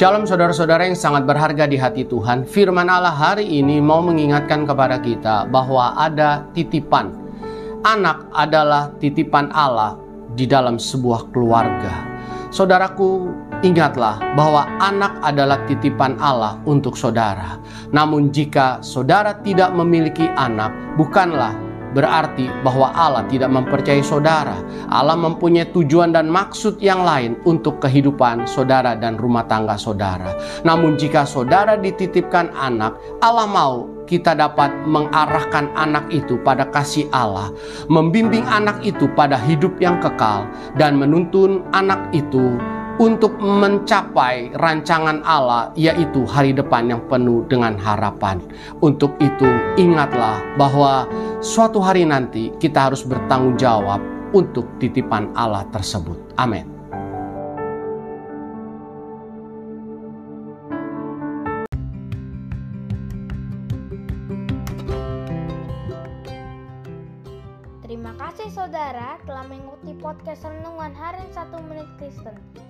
Shalom saudara-saudara yang sangat berharga di hati Tuhan. Firman Allah hari ini mau mengingatkan kepada kita bahwa ada titipan. Anak adalah titipan Allah di dalam sebuah keluarga. Saudaraku, ingatlah bahwa anak adalah titipan Allah untuk saudara. Namun jika saudara tidak memiliki anak, bukanlah berarti bahwa Allah tidak mempercayai saudara. Allah mempunyai tujuan dan maksud yang lain untuk kehidupan saudara dan rumah tangga saudara. Namun jika saudara dititipkan anak, Allah mau kita dapat mengarahkan anak itu pada kasih Allah, membimbing anak itu pada hidup yang kekal, dan menuntun anak itu untuk mencapai rancangan Allah, yaitu hari depan yang penuh dengan harapan. Untuk itu, ingatlah bahwa suatu hari nanti kita harus bertanggung jawab untuk titipan Allah tersebut. Amin. Terima kasih saudara telah mengikuti podcast Renungan Harian 1 Menit Kristen.